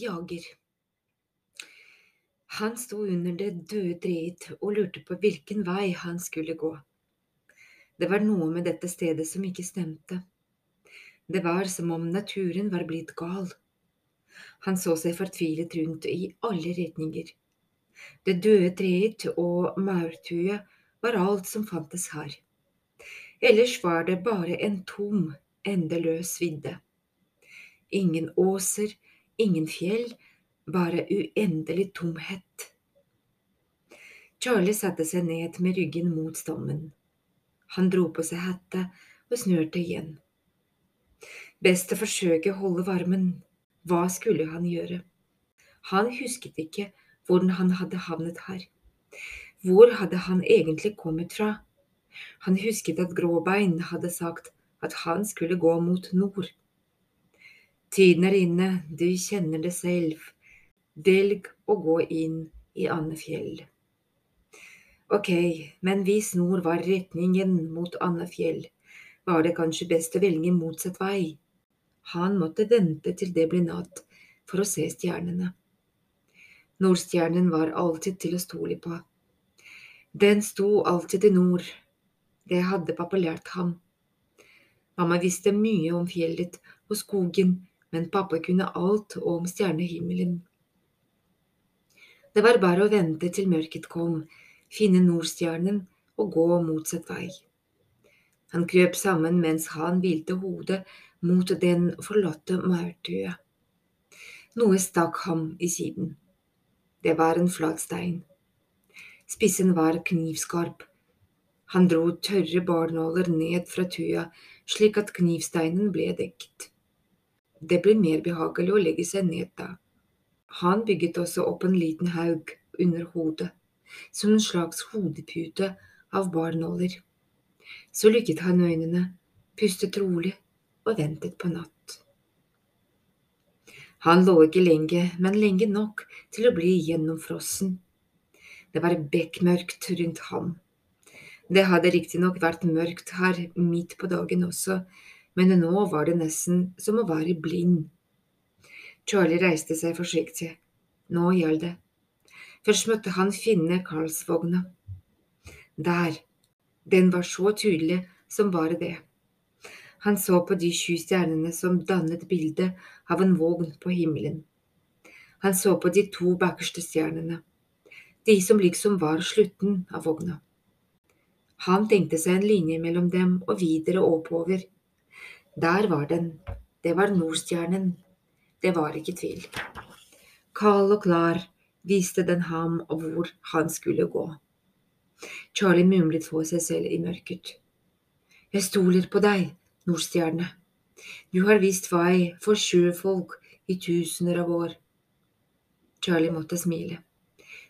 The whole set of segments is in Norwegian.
jager. Han sto under det døde treet og lurte på hvilken vei han skulle gå. Det var noe med dette stedet som ikke stemte. Det var som om naturen var blitt gal. Han så seg fortvilet rundt i alle retninger. Det døde treet og maurtuet var alt som fantes her. Ellers var det bare en tom, endeløs vidde. Ingen åser, ingen fjell, bare uendelig tomhet. Charlie satte seg ned med ryggen mot stammen. Han dro på seg hette og snørte igjen. Best å forsøke å holde varmen. Hva skulle han gjøre? Han husket ikke hvordan han hadde havnet her. Hvor hadde han egentlig kommet fra? Han husket at Gråbein hadde sagt at han skulle gå mot nord. Tiden er inne, du kjenner det selv. Velg å gå inn i Andefjell. Ok, men hvis nord var retningen mot Andefjell, var det kanskje best å velge motsatt vei. Han måtte vente til det ble natt for å se stjernene. Nordstjernen var alltid til å stole på. Den sto alltid i nord, det hadde pappa lært ham. Mamma visste mye om fjellet og skogen, men pappa kunne alt om stjernehimmelen. Det var bare å vente til mørket kom, finne Nordstjernen og gå motsatt vei. Han krøp sammen mens han hvilte hodet mot den forlatte maurtue. Noe stakk ham i siden. Det var en flat stein. Spissen var knivskarp, han dro tørre barnåler ned fra tua slik at knivsteinen ble dekket. Det ble mer behagelig å legge seg ned da. Han bygget også opp en liten haug under hodet, som en slags hodepute av barnåler. Så lukket han øynene, pustet rolig og ventet på natt. Han lå ikke lenge, men lenge nok til å bli gjennomfrossen. Det var bekmørkt rundt ham. Det hadde riktignok vært mørkt her midt på dagen også, men nå var det nesten som å være blind. Charlie reiste seg forsiktig. Nå gjaldt det. Først møtte han finne Karlsvogna. Der. Den var så tydelig som bare det. Han så på de sju stjernene som dannet bildet av en vogn på himmelen. Han så på de to bakerste stjernene, de som liksom var slutten av vogna. Han tenkte seg en linje mellom dem og videre oppover. Der var den. Det var Nordstjernen. Det var ikke tvil. Kald og klar viste den ham hvor han skulle gå. Charlie mumlet for seg selv i mørket. Jeg stoler på deg, Nordstjerne. Du har vist vei for sjøfolk i tusener av år. Charlie måtte smile.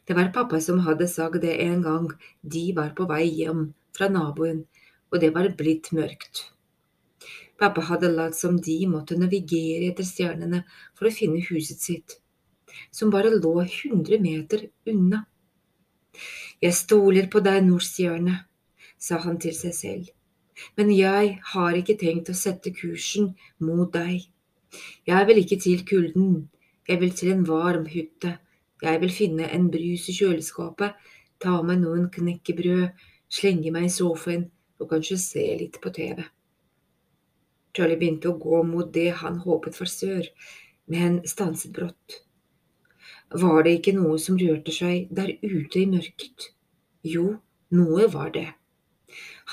Det var pappa som hadde sagt det en gang de var på vei hjem fra naboen, og det var blitt mørkt. Pappa hadde latt som de måtte navigere etter stjernene for å finne huset sitt, som bare lå hundre meter unna. Jeg stoler på deg, Nordstjerne, sa han til seg selv, men jeg har ikke tenkt å sette kursen mot deg. Jeg vil ikke til kulden, jeg vil til en varm hytte, jeg vil finne en brus i kjøleskapet, ta meg noen knekkebrød, slenge meg i sofaen og kanskje se litt på TV. Charlie begynte å gå mot det han håpet var sør, men stanset brått. Var det ikke noe som rørte seg der ute i mørket? Jo, noe var det.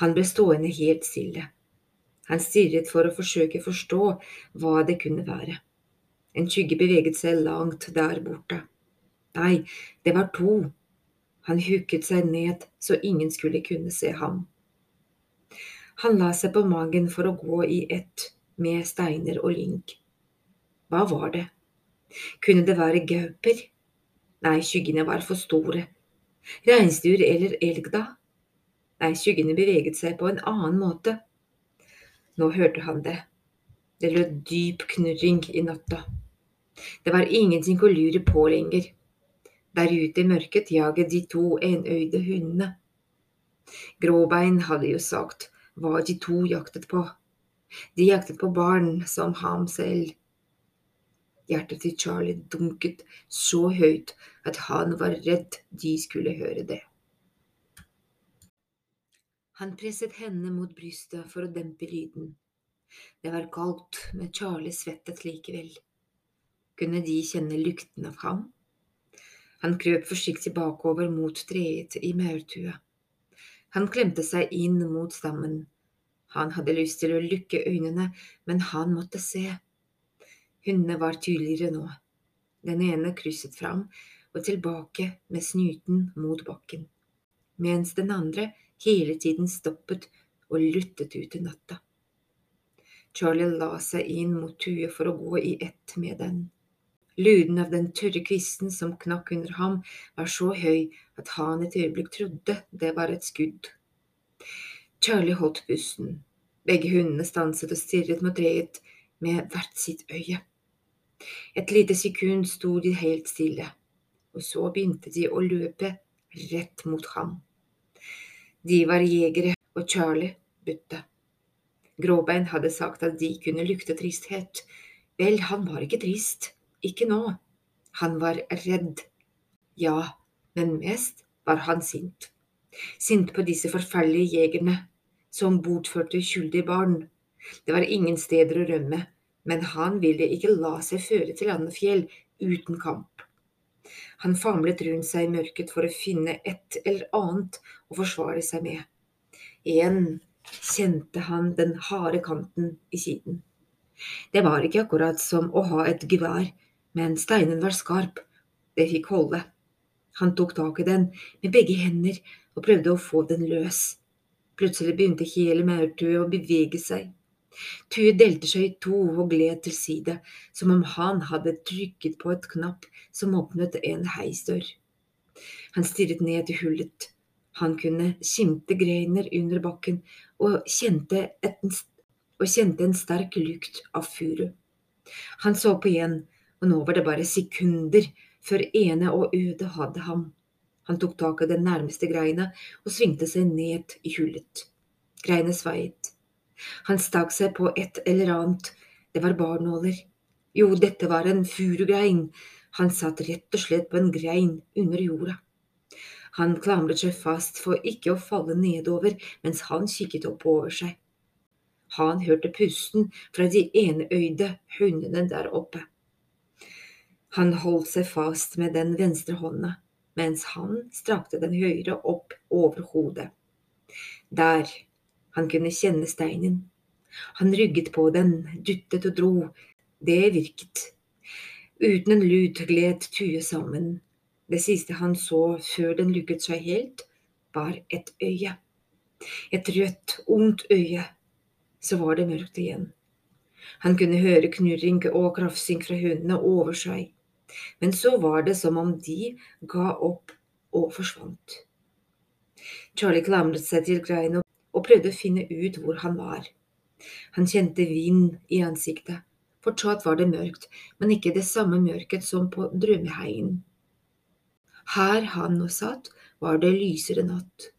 Han ble stående helt stille. Han stirret for å forsøke å forstå hva det kunne være. En skygge beveget seg langt der borte. Nei, det var to, han hukket seg ned så ingen skulle kunne se ham. Han la seg på magen for å gå i ett med steiner og link. Hva var det? Kunne det være gauper? Nei, skyggene var for store. Reinsdyr eller elg, da? Nei, skyggene beveget seg på en annen måte. Nå hørte han det. Det lød dyp knurring i natta. Det var ingenting å lure på lenger. Der ute i mørket jaget de to enøyde hundene. Gråbein hadde jo sagt hva de to jaktet på. De jaktet på barn som ham selv. Hjertet til Charlie dunket så høyt at han var redd de skulle høre det. Han presset hendene mot brystet for å dempe lyden. Det var kaldt, men Charlie svettet likevel. Kunne de kjenne lukten av ham? Han krøp forsiktig bakover mot treet i maurtua. Han klemte seg inn mot stammen. Han hadde lyst til å lukke øynene, men han måtte se. Hundene var tydeligere nå. Den ene krysset fram og tilbake med snuten mot bakken, mens den andre hele tiden stoppet og luttet ut i natta. Charlie la seg inn mot tuet for å gå i ett med den. Lyden av den tørre kvisten som knakk under ham, var så høy at han et øyeblikk trodde det var et skudd. Charlie holdt pusten. Begge hundene stanset og stirret mot reet med hvert sitt øye. Et lite sekund sto de helt stille, og så begynte de å løpe rett mot ham. De var jegere, og Charlie butte. Gråbein hadde sagt at de kunne lukte tristhet. Vel, han var ikke trist, ikke nå. Han var redd. Ja, men mest var han sint. Sint på disse forferdelige jegerne som bortførte skyldige barn. Det var ingen steder å rømme, men han ville ikke la seg føre til Andefjell uten kamp. Han famlet rundt seg i mørket for å finne et eller annet å forsvare seg med. Igjen kjente han den harde kanten i siden. Det var ikke akkurat som å ha et gevær, men steinen var skarp. Det fikk holde. Han tok tak i den med begge hender og prøvde å få den løs. Plutselig begynte hele maurtuet å bevege seg. Tue delte seg i to og gled til side, som om han hadde trykket på et knapp som åpnet en heisdør. Han stirret ned i hullet. Han kunne skimte greiner under bakken og kjente, et, og kjente en sterk lukt av furu. Han så på igjen, og nå var det bare sekunder før ene og øde hadde ham. Han tok tak i den nærmeste greina og svingte seg ned i hullet. Greinet sveiet. Han stakk seg på et eller annet, det var barnåler. Jo, dette var en furugrein, han satt rett og slett på en grein under jorda. Han klamret seg fast for ikke å falle nedover mens han kikket oppover seg. Han hørte pusten fra de enøyde hundene der oppe. Han holdt seg fast med den venstre hånda, mens han strakte den høyre opp over hodet. Der, han kunne kjenne steinen. Han rygget på den, dyttet og dro. Det virket. Uten en lyd gled Tue sammen. Det siste han så før den lukket seg helt, var et øye. Et rødt, ondt øye. Så var det mørkt igjen. Han kunne høre knurring og krafsing fra hundene over seg, men så var det som om de ga opp og forsvant. Charlie klamret seg til greina og prøvde å finne ut hvor han var. Han kjente vind i ansiktet. Fortsatt var det mørkt, men ikke det samme mørket som på drømmeheien. Her han nå satt, var det lysere natt.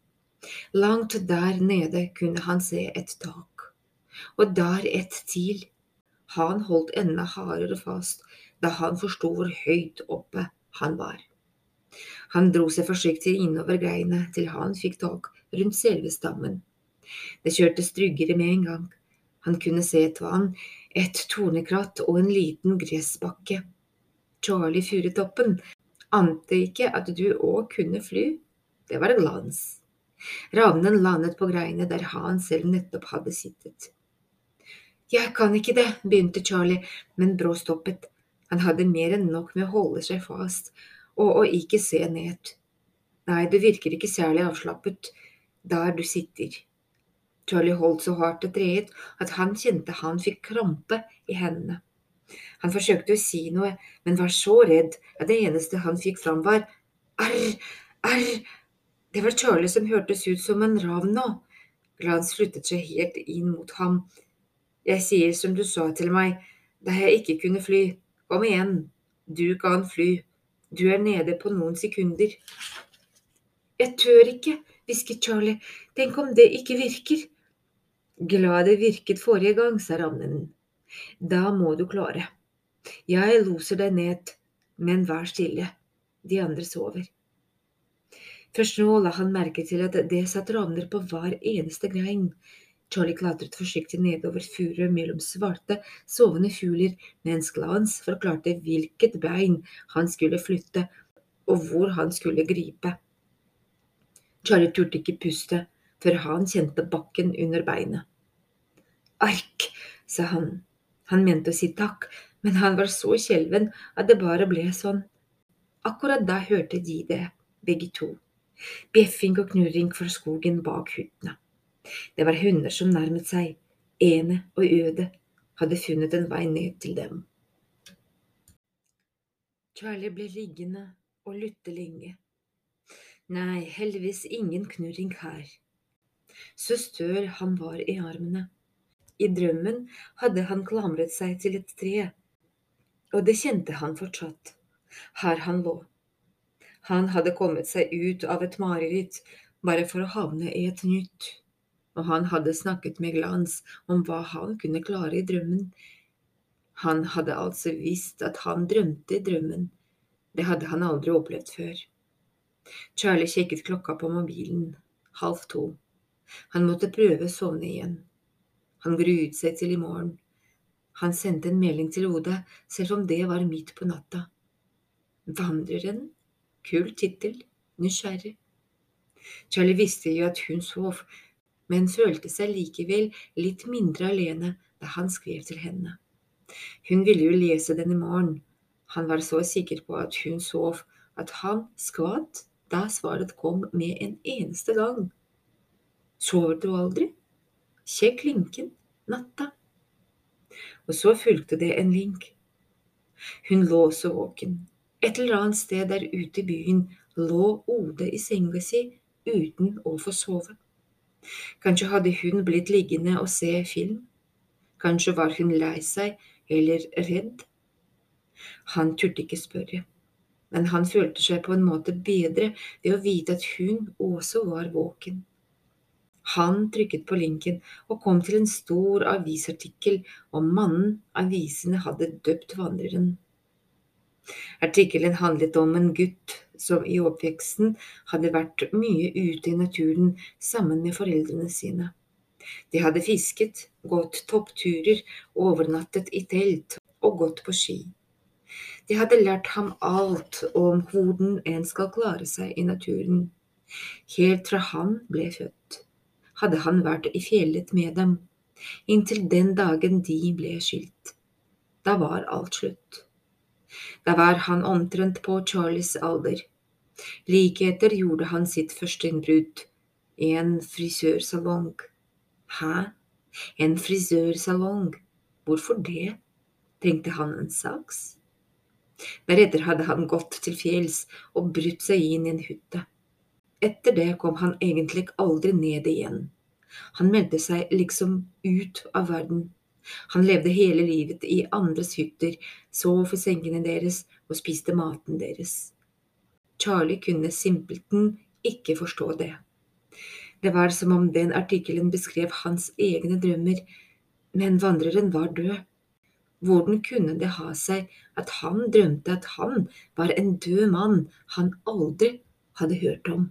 Langt der nede kunne han se et tak, og der et til. Han holdt enda hardere fast da han forsto hvor høyt oppe han var. Han dro seg forsiktig innover greiene til han fikk tak rundt selve stammen. Det kjørte stryggere med en gang. Han kunne se et vann, et tornekratt og en liten gressbakke. Charlie Furutoppen ante ikke at du òg kunne fly. Det var glans. Ravnen landet på greiene der han selv nettopp hadde sittet. Jeg kan ikke det, begynte Charlie, men brå stoppet. Han hadde mer enn nok med å holde seg fast og å ikke se ned. Nei, du virker ikke særlig avslappet der du sitter. Charlie holdt så hardt og treet at han kjente han fikk krampe i hendene. Han forsøkte å si noe, men var så redd at det eneste han fikk fram, var arr, arr. Det var Charlie som hørtes ut som en ravn nå. Glans flyttet seg helt inn mot ham. Jeg sier som du sa til meg, da jeg ikke kunne fly. Kom igjen, du kan fly. Du er nede på noen sekunder. Jeg tør ikke, hvisket Charlie. Tenk om det ikke virker. Glad det virket forrige gang, sa ravnen. Da må du klare. Jeg loser deg ned, men vær stille, de andre sover. Først nå la han merke til at det satt ravner på hver eneste grein. Charlie klatret forsiktig nedover furet mellom svarte, sovende fugler, mens Glans forklarte hvilket bein han skulle flytte, og hvor han skulle gripe. Charlie turte ikke puste før han kjente bakken under beinet. Ark, sa han. Han mente å si takk, men han var så skjelven at det bare ble sånn. Akkurat da hørte de det, begge to. Bjeffing og knurring fra skogen bak hyttene. Det var hunder som nærmet seg. Ene og Øde hadde funnet en vei ned til dem. Charlie ble liggende og lytte lenge. Nei, heldigvis ingen knurring her. Så støl han var i armene. I drømmen hadde han klamret seg til et tre, og det kjente han fortsatt, her han lå. Han hadde kommet seg ut av et mareritt bare for å havne i et nytt, og han hadde snakket med glans om hva han kunne klare i drømmen. Han hadde altså visst at han drømte i drømmen, det hadde han aldri opplevd før. Charlie kikket klokka på mobilen, halv to. Han måtte prøve å sovne igjen. Han gruet seg til i morgen. Han sendte en melding til Ode, selv om det var midt på natta. Vandreren? Kul tittel. Nysgjerrig. Charlie visste jo at hun sov, men følte seg likevel litt mindre alene da han skrev til henne. Hun ville jo lese den i morgen. Han var så sikker på at hun sov, at han skvatt da svaret kom med en eneste gang. Sover du aldri? Sjekk linken. Natta. Og så fulgte det en link. Hun lå så våken. Et eller annet sted der ute i byen lå Ode i senga si uten å få sove. Kanskje hadde hun blitt liggende og se film. Kanskje var hun lei seg eller redd. Han turte ikke spørre, men han følte seg på en måte bedre ved å vite at hun også var våken. Han trykket på linken og kom til en stor avisartikkel om mannen avisene hadde døpt vandreren. Artikkelen handlet om en gutt som i oppveksten hadde vært mye ute i naturen sammen med foreldrene sine. De hadde fisket, gått toppturer, overnattet i telt og gått på ski. De hadde lært ham alt om hvordan en skal klare seg i naturen, helt fra han ble født hadde han vært i fjellet med dem, inntil den dagen de ble skilt. Da var alt slutt. Da var han omtrent på Charlies alder. Like etter gjorde han sitt første innbrudd, i en frisørsalong. Hæ, en frisørsalong, hvorfor det, tenkte han en saks. Deretter hadde han gått til fjells og brutt seg inn i en hytte. Etter det kom han egentlig aldri ned igjen. Han meldte seg liksom ut av verden. Han levde hele livet i andres hytter, sov for sengene deres og spiste maten deres. Charlie kunne simpelthen ikke forstå det. Det var som om den artikkelen beskrev hans egne drømmer, men vandreren var død. Hvordan kunne det ha seg at han drømte at han var en død mann han aldri hadde hørt om?